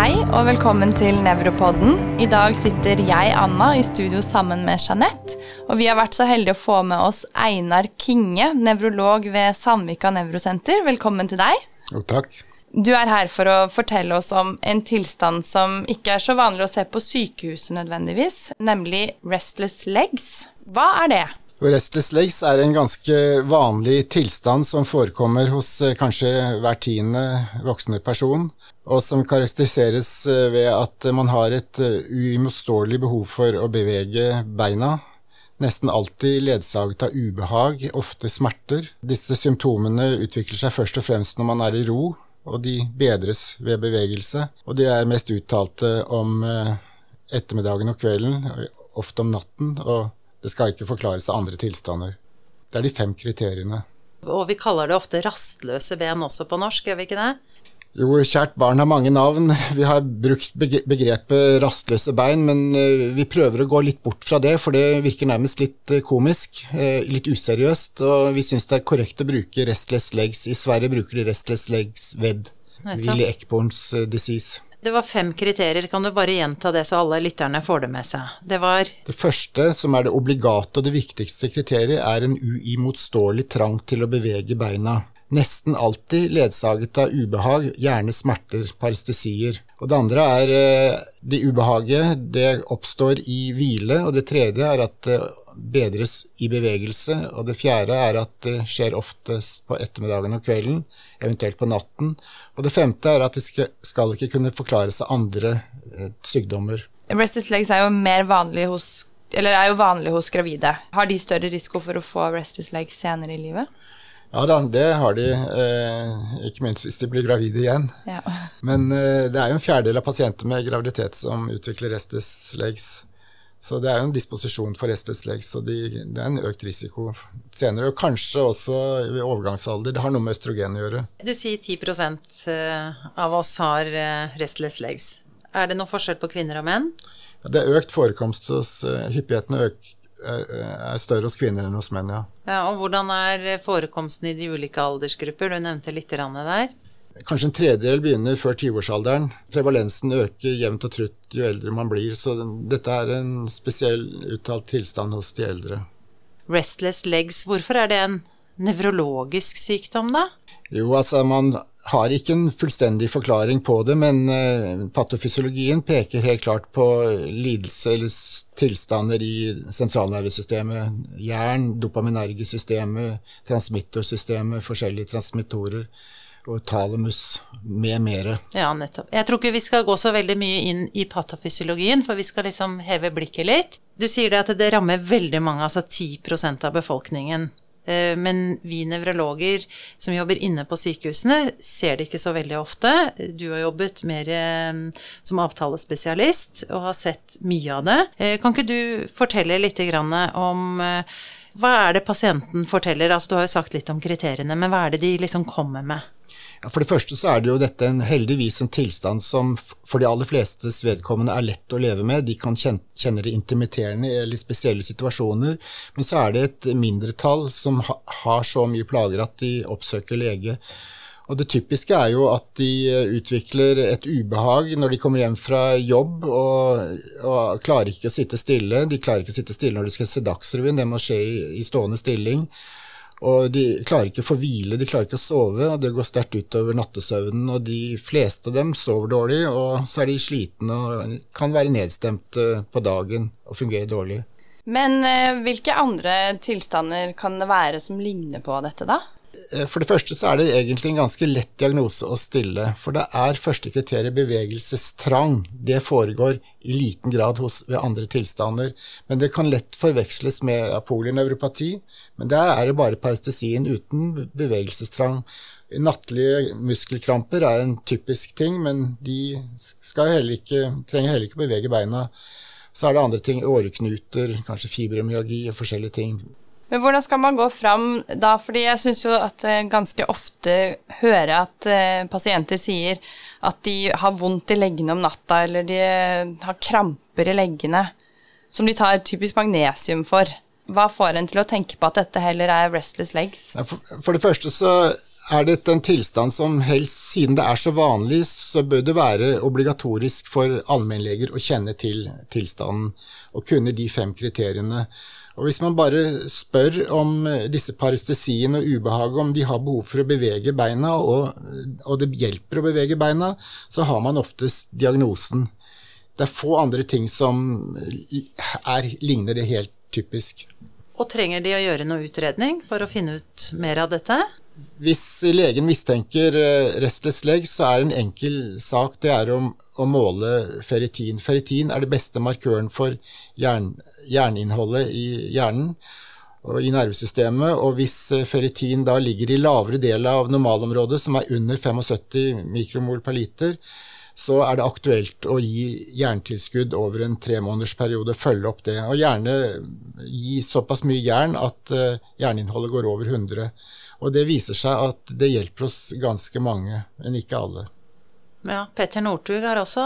Hei og velkommen til Nevropodden. I dag sitter jeg, Anna, i studio sammen med Jeanette. Og vi har vært så heldige å få med oss Einar Kinge, nevrolog ved Sandvika nevrosenter. Velkommen til deg. Jo, takk. Du er her for å fortelle oss om en tilstand som ikke er så vanlig å se på sykehuset nødvendigvis, nemlig restless legs. Hva er det? Restless legs er en ganske vanlig tilstand som forekommer hos eh, kanskje hver tiende voksne person, og som karakteriseres eh, ved at man har et eh, uimotståelig behov for å bevege beina. Nesten alltid ledsaget av ubehag, ofte smerter. Disse symptomene utvikler seg først og fremst når man er i ro, og de bedres ved bevegelse. Og de er mest uttalte om ettermiddagen og kvelden, ofte om natten. og det skal ikke forklares av andre tilstander. Det er de fem kriteriene. Og vi kaller det ofte rastløse ben også på norsk, gjør vi ikke det? Jo, kjært barn har mange navn. Vi har brukt begrepet rastløse bein, men eh, vi prøver å gå litt bort fra det, for det virker nærmest litt eh, komisk, eh, litt useriøst. Og vi syns det er korrekt å bruke restless legs. I Sverige bruker de restless legs ved Willy Eckborns disease. Det var fem kriterier. Kan du bare gjenta det, så alle lytterne får det med seg? Det var Det første, som er det obligate og det viktigste kriteriet, er en uimotståelig trang til å bevege beina. Nesten alltid ledsaget av ubehag, gjerne smerter, parestesier. Og det andre er eh, det ubehaget. Det oppstår i hvile. Og det tredje er at det bedres i bevegelse. Og det fjerde er at det skjer oftest på ettermiddagen og kvelden, eventuelt på natten. Og det femte er at det skal ikke kunne forklares av andre eh, sykdommer. Restless legs er jo mer vanlig hos eller er jo vanlig hos gravide. Har de større risiko for å få restless legs senere i livet? Ja da, det har de. Eh, ikke minst hvis de blir gravide igjen. Ja. Men eh, det er jo en fjerdedel av pasienter med graviditet som utvikler restless legs. Så det er jo en disposisjon for restless legs, så de, det er en økt risiko senere. Og kanskje også ved overgangsalder. Det har noe med østrogen å gjøre. Du sier 10 eh, av oss har eh, restless legs. Er det noe forskjell på kvinner og menn? Ja, det er økt forekomst hos uh, Hyppigheten øker er større hos kvinner enn hos menn, ja. ja. Og hvordan er forekomsten i de ulike aldersgrupper? Du nevnte litt der. Kanskje en tredjedel begynner før 20-årsalderen. Prevalensen øker jevnt og trutt jo eldre man blir, så dette er en spesiell uttalt tilstand hos de eldre. Restless legs, hvorfor er det en nevrologisk sykdom, da? Jo, altså man har ikke en fullstendig forklaring på det, men uh, patofysiologien peker helt klart på lidelse eller tilstander i sentralnervesystemet. Jern, dopaminergesystemet, transmittorsystemet, forskjellige transmittorer og talamus med mere. Ja, nettopp. Jeg tror ikke vi skal gå så veldig mye inn i patofysiologien, for vi skal liksom heve blikket litt. Du sier det at det rammer veldig mange, altså 10% av befolkningen. Eh, men vi nevrologer som jobber inne på sykehusene, ser det ikke så veldig ofte. Du har jobbet mer eh, som avtalespesialist og har sett mye av det. Eh, kan ikke du fortelle litt om hva er det pasienten forteller? Altså, du har jo sagt litt om kriteriene, men hva er det de liksom kommer med? For det første så er det jo dette en, heldigvis en tilstand som for de aller flestes vedkommende er lett å leve med. De kan kjenne, det intimiterende eller spesielle situasjoner. Men så er det et mindretall som har så mye plager at de oppsøker lege. Og Det typiske er jo at de utvikler et ubehag når de kommer hjem fra jobb og, og klarer ikke å sitte stille. De klarer ikke å sitte stille når de skal se Dagsrevyen, det må skje i, i stående stilling. Og de klarer ikke å få hvile, de klarer ikke å sove, og det går sterkt utover nattesøvnen. Og de fleste av dem sover dårlig, og så er de slitne og kan være nedstemte på dagen og fungere dårlig. Men eh, hvilke andre tilstander kan det være som ligner på dette, da? Eh, for det første så er det egentlig en ganske lett diagnose å stille. For det er første kriteriet bevegelsestrang. Det foregår i liten grad hos, ved andre tilstander. Men det kan lett forveksles med apolineuropati, Men der er det bare parestesien uten bevegelsestrang. Nattlige muskelkramper er en typisk ting, men de heller ikke, trenger heller ikke bevege beina. Så er det andre ting, åreknuter, kanskje fibromyalgi og forskjellige ting. Men hvordan skal man gå fram da? Fordi jeg syns jo at jeg ganske ofte hører at uh, pasienter sier at de har vondt i leggene om natta, eller de har kramper i leggene, som de tar typisk magnesium for. Hva får en til å tenke på at dette heller er restless legs? For det første så er det en tilstand som helst, siden det er så vanlig, så bør det være obligatorisk for allmennleger å kjenne til tilstanden og kunne de fem kriteriene. Og Hvis man bare spør om disse parestesiene og ubehaget, om de har behov for å bevege beina, og, og det hjelper å bevege beina, så har man oftest diagnosen. Det er få andre ting som er, ligner det helt typisk. Og trenger de å gjøre noe utredning for å finne ut mer av dette? Hvis legen mistenker eh, restless leg, så er en enkel sak det er å, å måle ferritin. Ferritin er det beste markøren for jern, jerninnholdet i hjernen og i nervesystemet. Og hvis eh, ferritin da ligger i lavere del av normalområdet, som er under 75 mikromol per liter, så er det aktuelt å gi jerntilskudd over en tremånedersperiode, følge opp det. Og gjerne gi såpass mye jern at uh, jerninnholdet går over 100. Og det viser seg at det hjelper oss ganske mange, men ikke alle. Ja, Petter Northug er også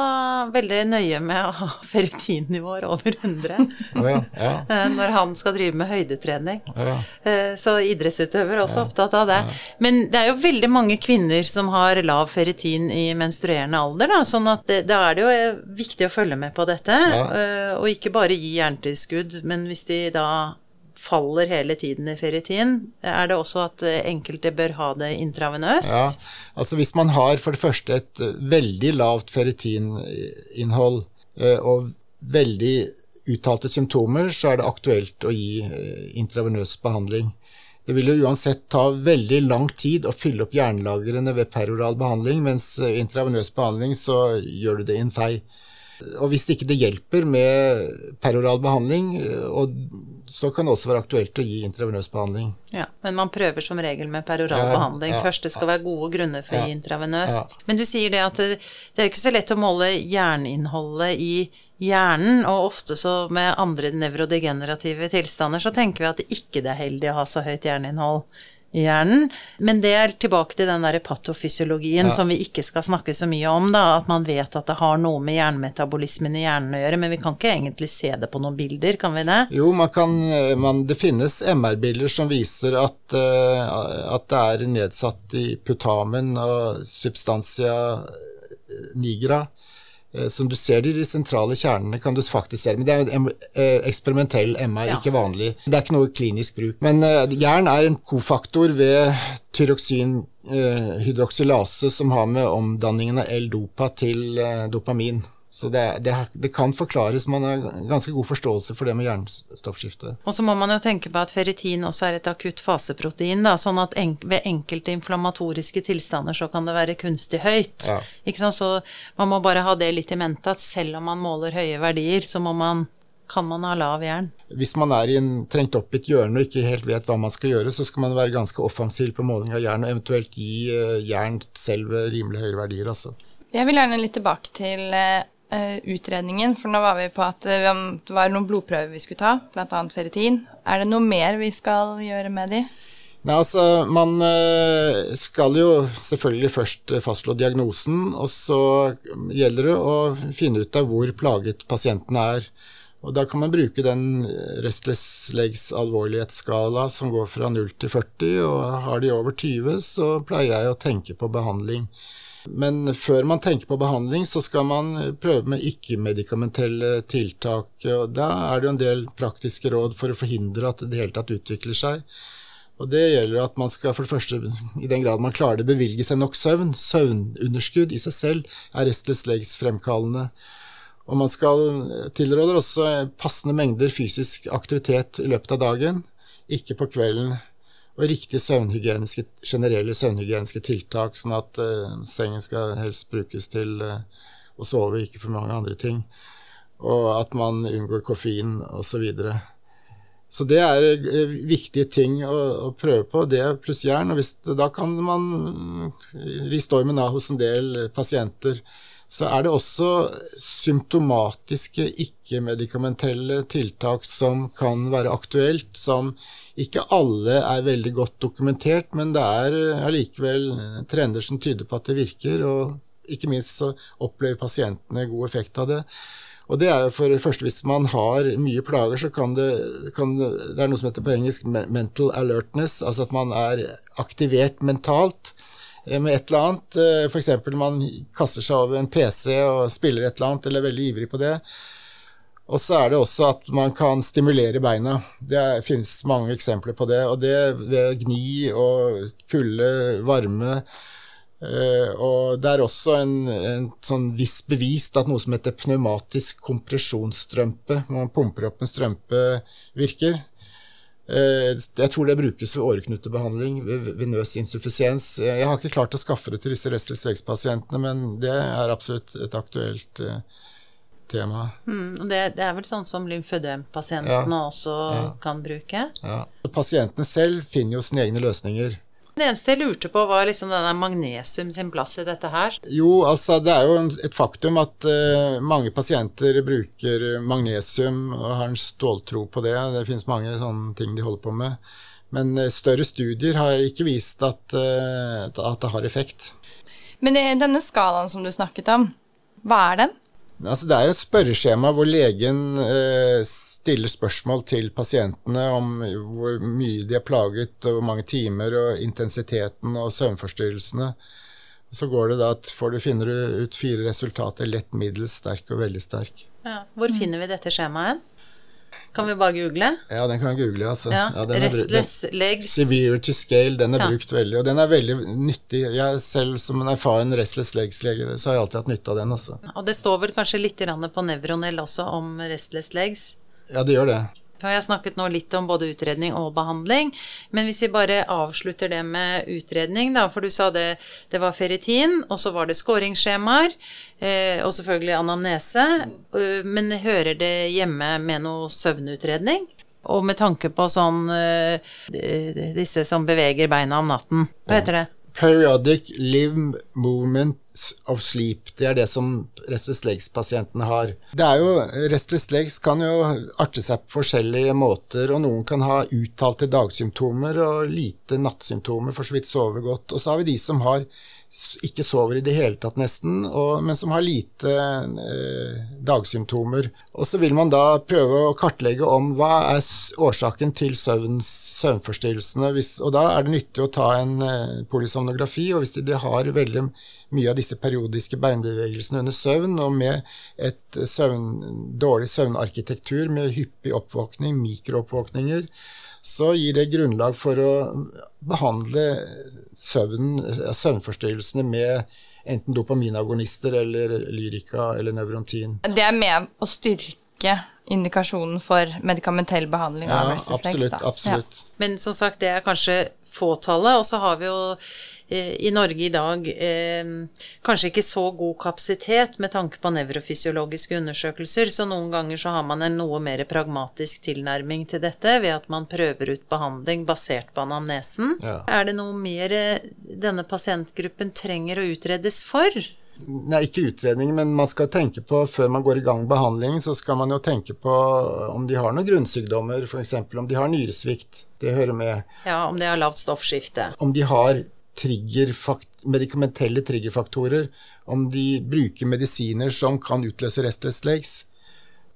veldig nøye med å ha ferritinnivåer over 100 ja, ja. Eh, når han skal drive med høydetrening. Ja. Eh, så idrettsutøver er også opptatt av det. Men det er jo veldig mange kvinner som har lav ferritin i menstruerende alder, da, sånn at det, da er det jo eh, viktig å følge med på dette. Og ikke bare gi jerntilskudd, men hvis de da faller hele tiden i ferritin. Er det også at eh, enkelte bør ha det intravenøst? Ja, altså Hvis man har for det første et eh, veldig lavt ferritininnhold eh, og veldig uttalte symptomer, så er det aktuelt å gi intravenøs behandling. Det vil jo uansett ta veldig lang tid å fylle opp jernlagrene ved peroral behandling, mens intravenøs behandling så gjør du det i en fei. Og hvis ikke det hjelper med peroral behandling, så kan det også være aktuelt å gi intravenøs behandling. Ja, Men man prøver som regel med peroral ja, behandling ja, først. Det skal være gode grunner for å gi intravenøst. Men du sier det at det, det er ikke så lett å måle jerninnholdet i hjernen, og ofte så med andre nevrodegenerative tilstander så tenker vi at det ikke er heldig å ha så høyt jerninnhold i hjernen. Men det er tilbake til den der patofysiologien ja. som vi ikke skal snakke så mye om, da. At man vet at det har noe med hjernemetabolismen i hjernen å gjøre, men vi kan ikke egentlig se det på noen bilder, kan vi det? Jo, man kan, man, det finnes MR-bilder som viser at, uh, at det er nedsatt i putamen og substantia nigra. Eh, som du ser det i de sentrale kjernene, kan du faktisk se det. Men det er en eh, eksperimentell MR, ja. ikke vanlig. Det er ikke noe klinisk bruk. Men uh, jern er en kofaktor ved tyroxynhydroksylase som har med omdanningen av L-dopa til dopamin. Så det, det, det, kan forklares. Man har ganske god forståelse for det med jernstoffskifte. Og så må man jo tenke på at ferritin også er et akutt faseprotein, da, sånn at en, ved enkelte inflammatoriske tilstander så kan det være kunstig høyt. Ja. Ikke sant? Så man må bare ha det litt i mente at selv om man måler høye verdier, så må man kan man ha lav jern? Hvis man er en, trengt opp i et hjørne og ikke helt vet hva man skal gjøre, så skal man være ganske offensiv på måling av jern, og eventuelt gi uh, jern selv rimelig høyere verdier. Altså. Jeg vil gjerne litt tilbake til uh, utredningen, for nå var vi på at uh, det var noen blodprøver vi skulle ta, bl.a. ferritin. Er det noe mer vi skal gjøre med de? Nei, altså, Man uh, skal jo selvfølgelig først fastslå diagnosen, og så gjelder det å finne ut av hvor plaget pasienten er. Og Da kan man bruke den restless legs alvorlighetsskala som går fra 0 til 40, og har de over 20, så pleier jeg å tenke på behandling. Men før man tenker på behandling, så skal man prøve med ikke-medikamentelle tiltak. og Da er det jo en del praktiske råd for å forhindre at det hele tatt utvikler seg. Og Det gjelder at man skal for det første, i den grad man klarer det, bevilge seg nok søvn. Søvnunderskudd i seg selv er restless legs fremkallende. Og man skal tilråder også passende mengder fysisk aktivitet i løpet av dagen, ikke på kvelden og riktige søvnhygieniske, generelle søvnhygieniske tiltak, sånn at uh, sengen skal helst brukes til uh, å sove, ikke for mange andre ting. Og at man unngår koffein osv. Så, videre. så det er uh, viktige ting å, å, prøve på, det pluss jern. Og hvis, da kan man ri stormen av hos en del pasienter så er det også symptomatiske ikke-medikamentelle tiltak som kan være aktuelt, som ikke alle er veldig godt dokumentert, men det er allikevel trender som tyder på at det virker, og ikke minst så opplever pasientene god effekt av det. Og det er jo for det første Hvis man har mye plager, så kan det, kan det er noe som heter på engelsk mental alertness, altså at man er aktivert mentalt. Eh, med et eller annet. Eh, F.eks. man kaster seg over en PC og spiller et eller annet, eller er veldig ivrig på det. Og så er det også at man kan stimulere beina. Det er, finnes mange eksempler på det. Og det ved gni og kulde, varme Uh, og det er også en, en sånn viss bevist at noe som heter pneumatisk kompresjonsstrømpe, når man pumper opp en strømpe, virker. Uh, jeg tror det brukes ved åreknutebehandling, venøs insuffisiens. Jeg har ikke klart å skaffe det til disse restless legs-pasientene, men det er absolutt et aktuelt uh, tema. Mm, det, det, er vel sånn som lymfødempasientene ja. også ja. kan bruke? Ja. Pasientene selv finner jo sine egne løsninger. Det eneste jeg lurte på, var liksom denne magnesium sin plass i dette her. Jo, altså det er jo et faktum at uh, mange pasienter bruker magnesium og har en ståltro på det. Det finnes mange sånne ting de holder på med. Men uh, større studier har ikke vist at, uh, at det har effekt. Men denne skalaen som du snakket om, hva er den? Altså, det er jo et spørreskjema hvor legen eh, stiller spørsmål til pasientene om hvor mye de er plaget, og hvor mange timer, og intensiteten og søvnforstyrrelsene. Så går det da at får du finner ut fire resultater lett, middels, sterk og veldig sterk. Ja, hvor finner vi dette skjemaet? Kan vi bare google? Ja, den kan vi google. altså. Ja, ja Restless er, legs. Severity scale, den er ja. brukt veldig, og den er veldig nyttig. Jeg selv som en erfaren restless legs-lege, så har jeg alltid hatt nytte av den. altså. Og det står vel kanskje litt på Nevronell også om restless legs? Ja, det gjør det. Jeg har snakket nå litt om både utredning og behandling. Men hvis vi bare avslutter det med utredning, da, for du sa det, det var ferritin, og så var det skåringsskjemaer, eh, og selvfølgelig anamnese. Eh, men hører det hjemme med noe søvnutredning? Og med tanke på sånn eh, disse som beveger beina om natten. Hva heter det? Periodic limb movements of sleep. Det er det som restless legs-pasientene har. Det er jo, Restless legs kan jo arte seg på forskjellige måter, og noen kan ha uttalte dagsymptomer og lite nattsymptomer, for så vidt sove godt. Og så har vi de som har ikke sover i det hele tatt, nesten, og, men som har lite eh, dagsymptomer. Og så vil man da prøve å kartlegge om hva er årsaken til søvns, søvnforstyrrelsene. Hvis, og da er det nyttig å ta en eh, polysomnografi, og hvis de, de, har veldig mye av disse periodiske beinbevegelsene under søvn, og med et søvn, dårlig søvnarkitektur med hyppig oppvåkning, mikrooppvåkninger, så gir det grunnlag for å behandle søvn, søvnforstyrrelsene med enten dopaminagonister eller lyrika eller nevrontin. Det er med å styrke indikasjonen for medikamentell behandling ja, av restless absolutt, legs? Absolutt. Ja. Men som sagt, det er kanskje fåtallet. Og så har vi jo i Norge i dag eh, kanskje ikke så god kapasitet med tanke på nevrofysiologiske undersøkelser, så noen ganger så har man en noe mer pragmatisk tilnærming til dette ved at man prøver ut behandling basert på anamnesen. Ja. Er det noe mer eh, denne pasientgruppen trenger å utredes for? Nei, ikke utredning, men man skal tenke på før man går i gang behandling, så skal man jo tenke på om de har noen grunnsykdommer, f.eks. om de har nyresvikt. Det hører med. Ja, om de har lavt stoffskifte. Om de har triggerfakt medikamentelle triggerfaktorer, om de bruker medisiner som kan utløse restless legs.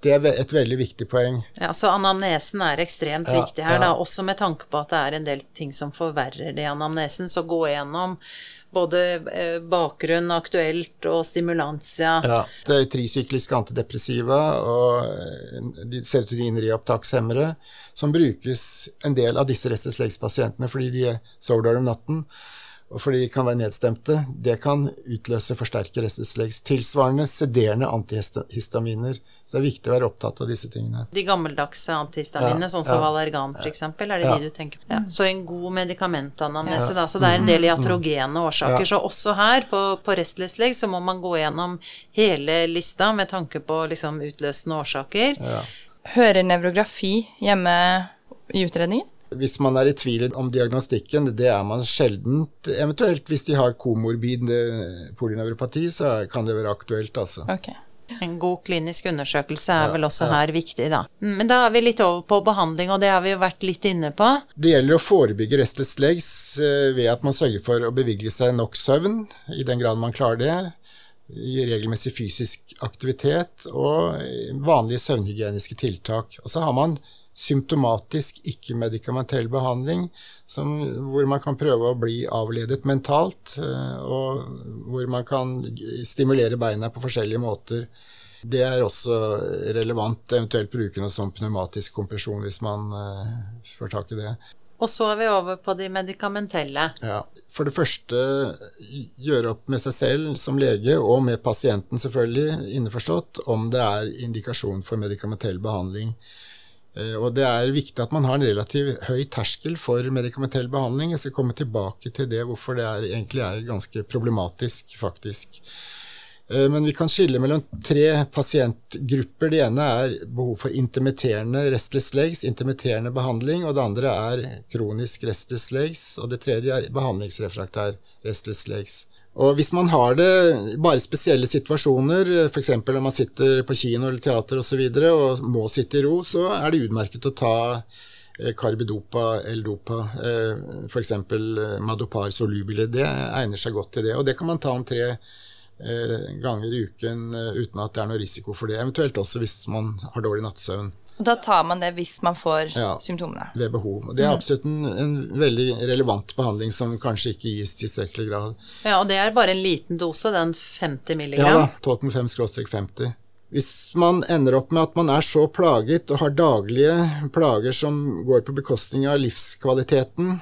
Det er et veldig viktig poeng. Ja, Så anamnesen er ekstremt ja, viktig her, ja. da, også med tanke på at det er en del ting som forverrer det i anamnesen. Så gå gjennom både eh, bakgrunn, aktuelt og stimulansia. Ja. Det er trisykliske antidepressiva og eh, serotoninreopptakshemmere som brukes en del av disse restless legs-pasientene fordi de sover dårlig om natten og fordi de kan være nedstemte, det kan utløse forsterket restless Tilsvarende sederende antihistaminer. Så det er viktig å være opptatt av disse tingene. De gammeldagse antihistaminene, ja, sånn som ja, Valergan f.eks., er det ja. de du tenker på? Ja. Så en god medikamentanamnese, da. Så det er en del iatrogene årsaker. Så også her, på, på restless leg, så må man gå gjennom hele lista med tanke på liksom utløsende årsaker. Hører nevrografi hjemme i utredningen? Hvis man er i tvil om diagnostikken, det er man sjelden. Eventuelt hvis de har komorbid polynevropati, så kan det være aktuelt, altså. Okay. En god klinisk undersøkelse er ja, vel også ja. her viktig, da. Mm, men da er vi litt over på behandling, og det har vi jo vært litt inne på. Det gjelder å forebygge restless legs eh, ved at man sørger for å bevilge seg nok søvn, i den grad man klarer det. I regelmessig fysisk aktivitet og vanlige søvnhygieniske tiltak. Og så har man symptomatisk ikke-medikamentell behandling, som, hvor man kan prøve å bli avledet mentalt, eh, og hvor man kan stimulere beina på forskjellige måter. Det er også relevant, eventuelt bruke noe sånn pneumatisk kompresjon hvis man uh, får tak i det. Og så er vi over på de medikamentelle. Ja, For det første gjøre opp med seg selv som lege, og med pasienten selvfølgelig, innforstått, om det er indikasjon for medikamentell behandling. Eh, og det er viktig at man har en relativt høy terskel for medikamentell behandling. Jeg skal komme tilbake til det, hvorfor det er, egentlig er ganske problematisk, faktisk. Eh, men vi kan skille mellom tre pasientgrupper. Det ene er behov for intermitterende restless legs, intermitterende behandling. Og det andre er kronisk restless legs. Og det tredje er behandlingsrefraktær restless legs. Og hvis man har det bare spesielle situasjoner, f.eks. når man sitter på kino eller teater osv. Og, så og må sitte i ro, så er det utmerket å ta eh, Carbidopa, L-dopa, eh, f.eks. Madopar solubile. Det egner seg godt til det. Og det kan man ta om tre Eh, ganger i uken eh, uten at det er noe risiko for det. Eventuelt også hvis man har dårlig nattsøvn. Og da tar man det hvis man får ja, symptomene? Ved behov. Det er mm. absolutt en, en, veldig relevant behandling som kanskje ikke gis i tilstrekkelig grad. Ja, og det er bare en liten dose, den 50 milligram? Ja da, 12,5-50. Hvis man ender opp med at man er så plaget og har daglige plager som går på bekostning av livskvaliteten,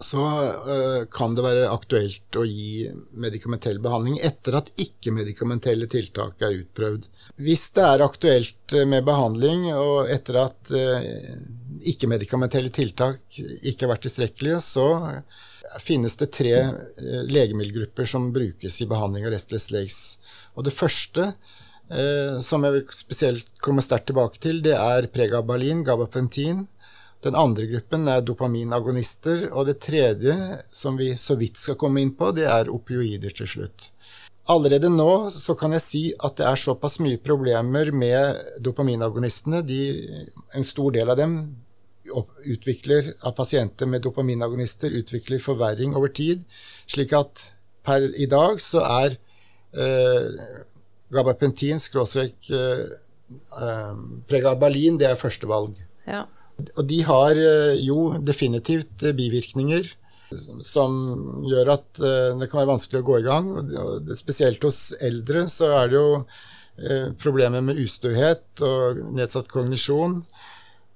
så uh, kan det være aktuelt å gi medikamentell behandling etter at ikke-medikamentelle tiltak er utprøvd. Hvis det er aktuelt eh, med behandling og etter at uh, ikke-medikamentelle tiltak ikke har vært tilstrekkelige, så finnes det tre uh, legemiddelgrupper som brukes i behandling av restless legs. Og det første som jeg vil spesielt komme sterkt tilbake til, det er pregabalin, gabapentin den andre gruppen er dopaminagonister, og det tredje, som vi så vidt skal komme inn på, det er opioider til slutt. Allerede nå så kan jeg si at det er såpass mye problemer med dopaminagonistene. De, en stor del av dem utvikler, av pasienter med dopaminagonister utvikler forverring over tid, slik at per i dag så er eh, gabapentin, skråstrek eh, eh, det er førstevalg. Ja. Og de har eh, jo definitivt eh, bivirkninger som gjør at eh, det kan være vanskelig å gå i gang. Spesielt hos eldre så er det jo problemer med ustøhet og nedsatt kognisjon.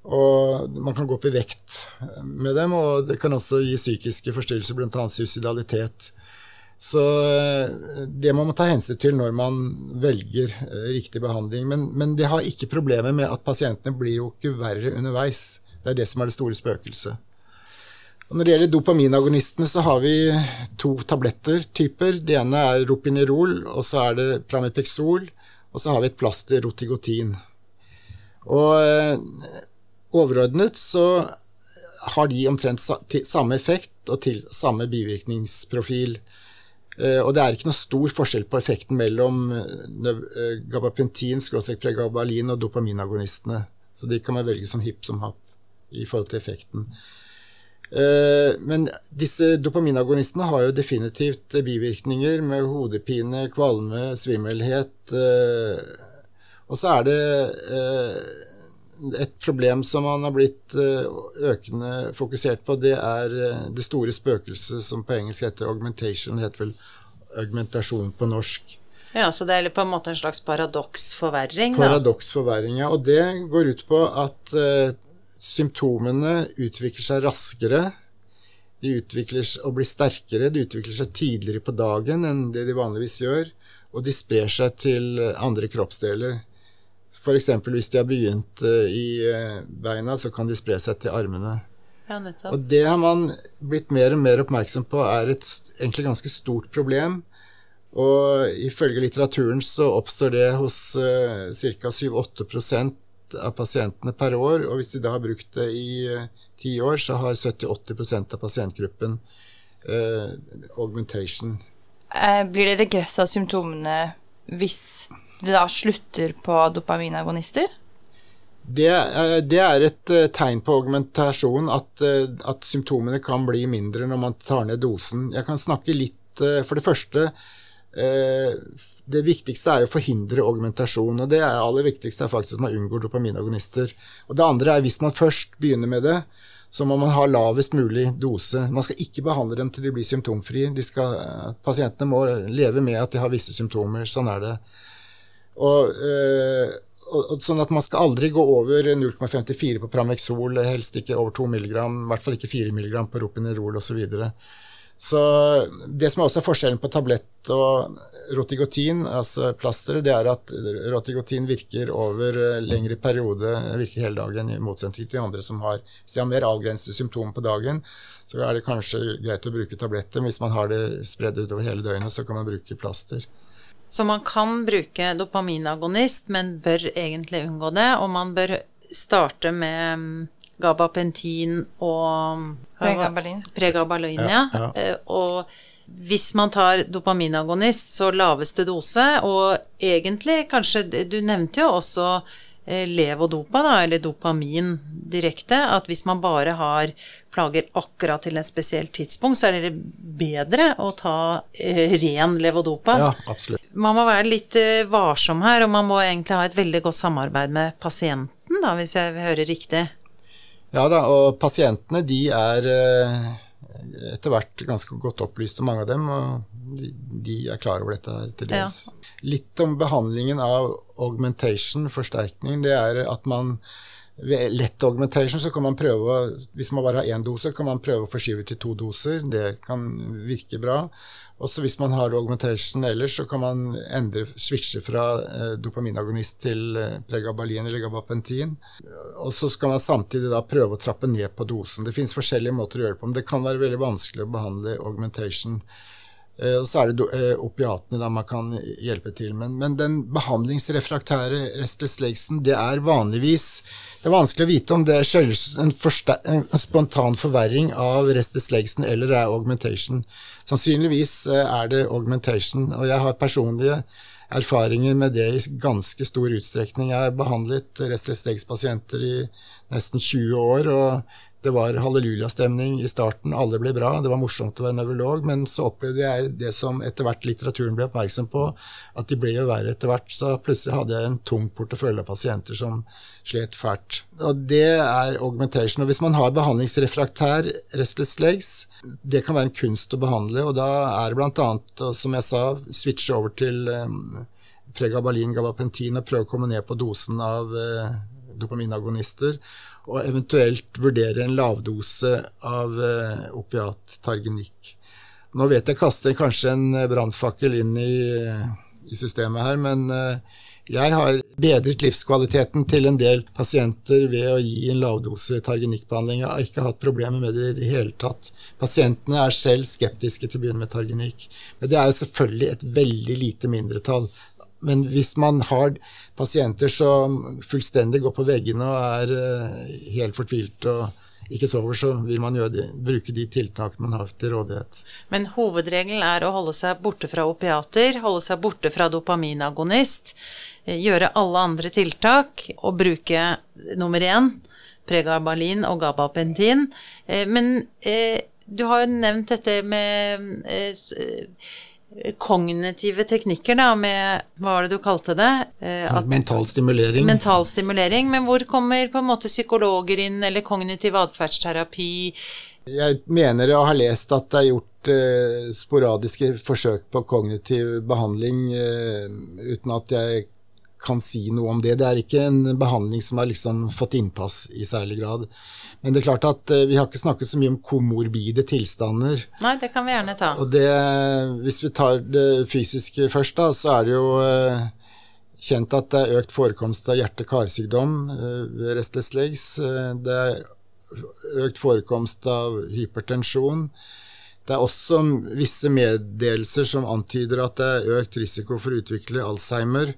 Og man kan gå opp i vekt med dem, og det kan også gi psykiske forstyrrelser, bl.a. suicidalitet. Så eh, det må man ta hensyn til når man velger eh, riktig behandling. Men, men det har ikke problemer med at pasientene blir jo ikke verre underveis. Det er det som er det store spøkelset. Når det gjelder dopaminagonistene, så har vi to tabletter-typer. Det ene er ropinerol, og så er det Pramipexol, og så har vi et plaster Rotigotin. Og eh, overordnet så har de omtrent samme effekt og til samme bivirkningsprofil. Uh, og det er ikke noe stor forskjell på effekten mellom uh, gabapentin, pregabalin og dopaminagonistene. Så de kan man velge som hipp som happ i forhold til effekten. Men disse dopaminagonistene har jo definitivt bivirkninger med hodepine, kvalme, svimmelhet. og så er det et problem som man har blitt eh, økende fokusert på, det er eh, det store spøkelset som på engelsk heter augmentation. Det heter vel augmentasjon på norsk. Ja, Så det er på en måte en slags paradoksforverring? Paradoksforverring, ja. Og det går ut på at uh, symptomene utvikler seg raskere. De utvikler og blir sterkere. De utvikler seg tidligere på dagen enn det de vanligvis gjør. Og de sprer seg til andre kroppsdeler. F.eks. hvis de har begynt eh, i eh, beina, så kan de spre seg til armene. Ja, og det har man blitt mer og mer oppmerksom på er et egentlig ganske stort problem. Og ifølge litteraturen så oppstår det hos uh, ca. 7-8 av pasientene per år. Og hvis de da har brukt det i ti uh, år, så har 70-80 av pasientgruppen uh, augmentation. blir det regress av symptomene hvis det da slutter på dopaminagonister? Det, eh, det, er et eh, tegn på augmentasjon, at, eh, at, symptomene kan bli mindre når man tar ned dosen. Jeg kan snakke litt For det første, det viktigste er å forhindre augmentasjon, og det er aller viktigste er faktisk at man unngår dopaminagonister. Og det andre er hvis man først begynner med det, så må man ha lavest mulig dose. Man skal ikke behandle dem til de blir symptomfrie. De pasientene må leve med at de har visse symptomer. Sånn er det. Øh, og, og, sånn at man skal aldri gå over 0,54 på Pramexol, helst ikke over 2 mg, i hvert fall ikke 4 mg på Ropinerol osv. Så, videre. så det som også er forskjellen på tablett og rotigotin, altså plaster, det er at rotigotin virker over eh, lengre periode, virker hele dagen, i motsetning til de andre som har, har mer avgrensede symptomer på dagen. Så er det kanskje greit å bruke tabletter. Hvis man har det spredd utover hele døgnet, så kan man bruke plaster. Så man kan bruke dopaminagonist, men bør egentlig unngå det, og man bør starte med mm, gabapentin og Pregabalin. Pregabalin, ja. ja. Eh, og hvis man tar dopaminagonist, så laveste dose, og egentlig kanskje Du nevnte jo også eh, levodopa, da, eller dopamin direkte. At hvis man bare har plager akkurat til et spesielt tidspunkt, så er det bedre å ta eh, ren levodopa. Ja, absolutt. Man må være litt eh, varsom her, og man må egentlig ha et veldig godt samarbeid med pasienten, da, hvis jeg hører riktig. Ja da, og pasientene de er eh etter hvert ganske godt opplyste, mange av dem. Og de, de er klar over dette her til dels. Ja. Litt om behandlingen av augmentation, forsterkning. Det er at man ved lett augmentation så kan man prøve, hvis man bare har én dose, kan man prøve å forskyve til to doser. Det kan virke bra. Også hvis man har augmentation ellers, så kan man endre, switche fra eh, dopaminagonist til eh, pregabalin eller gabapentin. Og så skal man samtidig da prøve å trappe ned på dosen. Det finnes forskjellige måter å gjøre det på, men det kan være veldig vanskelig å behandle augmentation. Eh, og så er det eh, opiatene da man kan hjelpe til. Men, men den behandlingsrefraktære restless legsen, det er vanligvis det er vanskelig å vite om det skyldes en, en, spontan forverring av restless legsen eller er augmentation. Sannsynligvis eh, er det augmentation, og jeg har personlige erfaringer med det i ganske stor utstrekning. Jeg har behandlet restless legs-pasienter i nesten 20 år, og det var hallelujastemning i starten, alle ble bra, det var morsomt å være nevrolog, men så opplevde jeg det som etter hvert litteraturen ble oppmerksom på, at de ble jo verre etter hvert. Så plutselig hadde jeg en tung portefølje av pasienter som slet fælt. Og det er augmentation. Og hvis man har behandlingsrefraktær restless legs, det kan være en kunst å behandle, og da er det bl.a., som jeg sa, switche over til um, pregabalin, gabapentin og prøve å komme ned på dosen av uh, dopaminagonister og eventuelt vurdere en lavdose av eh, opiat targenikk. Nå vet jeg kaster kanskje en brannfakkel inn i, i, systemet her, men eh, jeg har bedret livskvaliteten til en del pasienter ved å gi en lavdose targenikkbehandling. Jeg har ikke hatt problemer med det i det hele tatt. Pasientene er selv skeptiske til å begynne med targenikk. Men det er jo selvfølgelig et veldig lite mindretall. Men hvis man har pasienter som fullstendig går på veggene og er uh, helt fortvilte og ikke sover, så vil man de, bruke de tiltakene man har til rådighet. Men hovedregelen er å holde seg borte fra opiater, holde seg borte fra dopaminagonist, eh, gjøre alle andre tiltak og bruke nummer én pregabalin og gabapentin. Eh, men du har jo nevnt dette med kognitive teknikker, da, med Hva var det du kalte det? Eh, at, mental stimulering. Mental stimulering. Men hvor kommer på en måte psykologer inn, eller kognitiv atferdsterapi? Jeg mener å ha lest at det er gjort eh, sporadiske forsøk på kognitiv behandling eh, uten at jeg kan si noe om det. Det er ikke en behandling som har liksom fått innpass i særlig grad. Men det er klart at eh, vi har ikke snakket så mye om komorbide tilstander. Nei, det kan vi gjerne ta. Og det, hvis vi tar det fysiske først, da, så er det jo eh, kjent at det er økt forekomst av hjerte-karsykdom eh, ved restless legs. Det er økt forekomst av hypertensjon. Det er også visse meddelelser som antyder at det er økt risiko for å utvikle Alzheimer.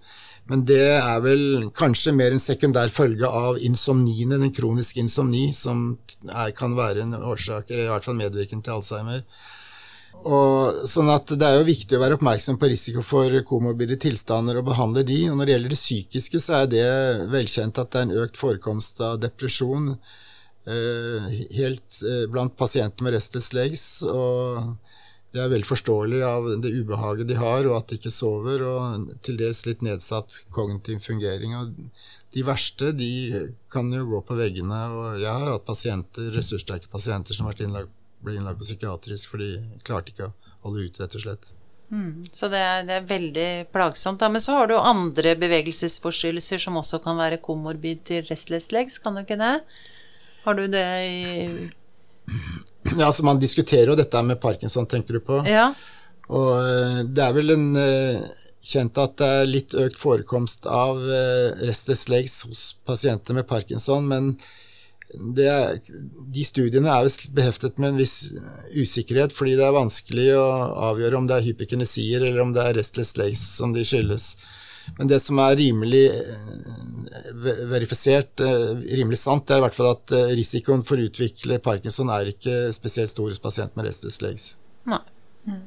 Men det er vel kanskje mer en sekundær følge av insomnien enn en kronisk insomni, som er, kan være en årsak, eller i hvert fall medvirkende til Alzheimer. Og, sånn at Det er jo viktig å være oppmerksom på risiko for komorbide tilstander og behandle de. og Når det gjelder det psykiske, så er det velkjent at det er en økt forekomst av depresjon eh, helt eh, blant pasienter med restless legs. og det er veldig forståelig av det ubehaget de har, og at de ikke sover, og til dels litt nedsatt kognitiv fungering. Og de verste de kan jo gå på veggene. og Jeg har hatt pasienter, ressurssterke pasienter som innlagt, ble innlagt på psykiatrisk, for de klarte ikke å holde ut, rett og slett. Mm, så det er, det er, veldig plagsomt. Da. Men så har du andre bevegelsesforstyrrelser som også kan være komorbid til restless legs, kan du ikke det? Har du det i ja, altså Man diskuterer jo dette med parkinson, tenker du på. Ja. Og eh, det er vel en uh, kjent at det er litt økt forekomst av uh, restless legs hos pasienter med parkinson, men er, de studiene er beheftet med en viss usikkerhet, fordi det er vanskelig å avgjøre om det er hyperkinesier eller om det er restless legs som de skyldes. Men det som er rimelig eh, verifisert, eh, rimelig sant, det er i hvert fall at eh, risikoen for å utvikle parkinson er ikke spesielt stor hos pasient med restless legs. Nei. Mm.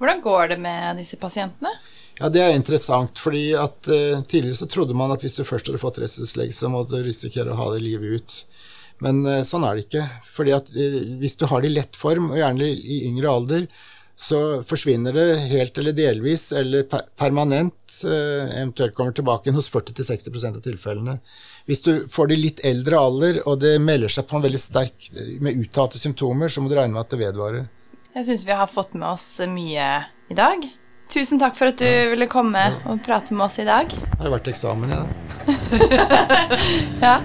Hvordan går det med disse pasientene? Ja, Det er interessant. fordi at uh, Tidligere så trodde man at hvis du først hadde fått restless legs, så må du risikere å ha det livet ut. Men uh, sånn er det ikke. fordi at uh, Hvis du har det i lett form, og gjerne i yngre alder, så forsvinner det helt eller delvis eller permanent, eh, eventuelt kommer tilbake hos 40-60% av tilfellene. Hvis du får det i litt eldre alder, og det melder seg på en veldig sterk med uttalte symptomer, så må du regne med at det vedvarer. Jeg syns vi har fått med oss mye i dag. Tusen takk for at du ja. ville komme ja. og prate med oss i dag. Det har vært eksamen, ja. ja.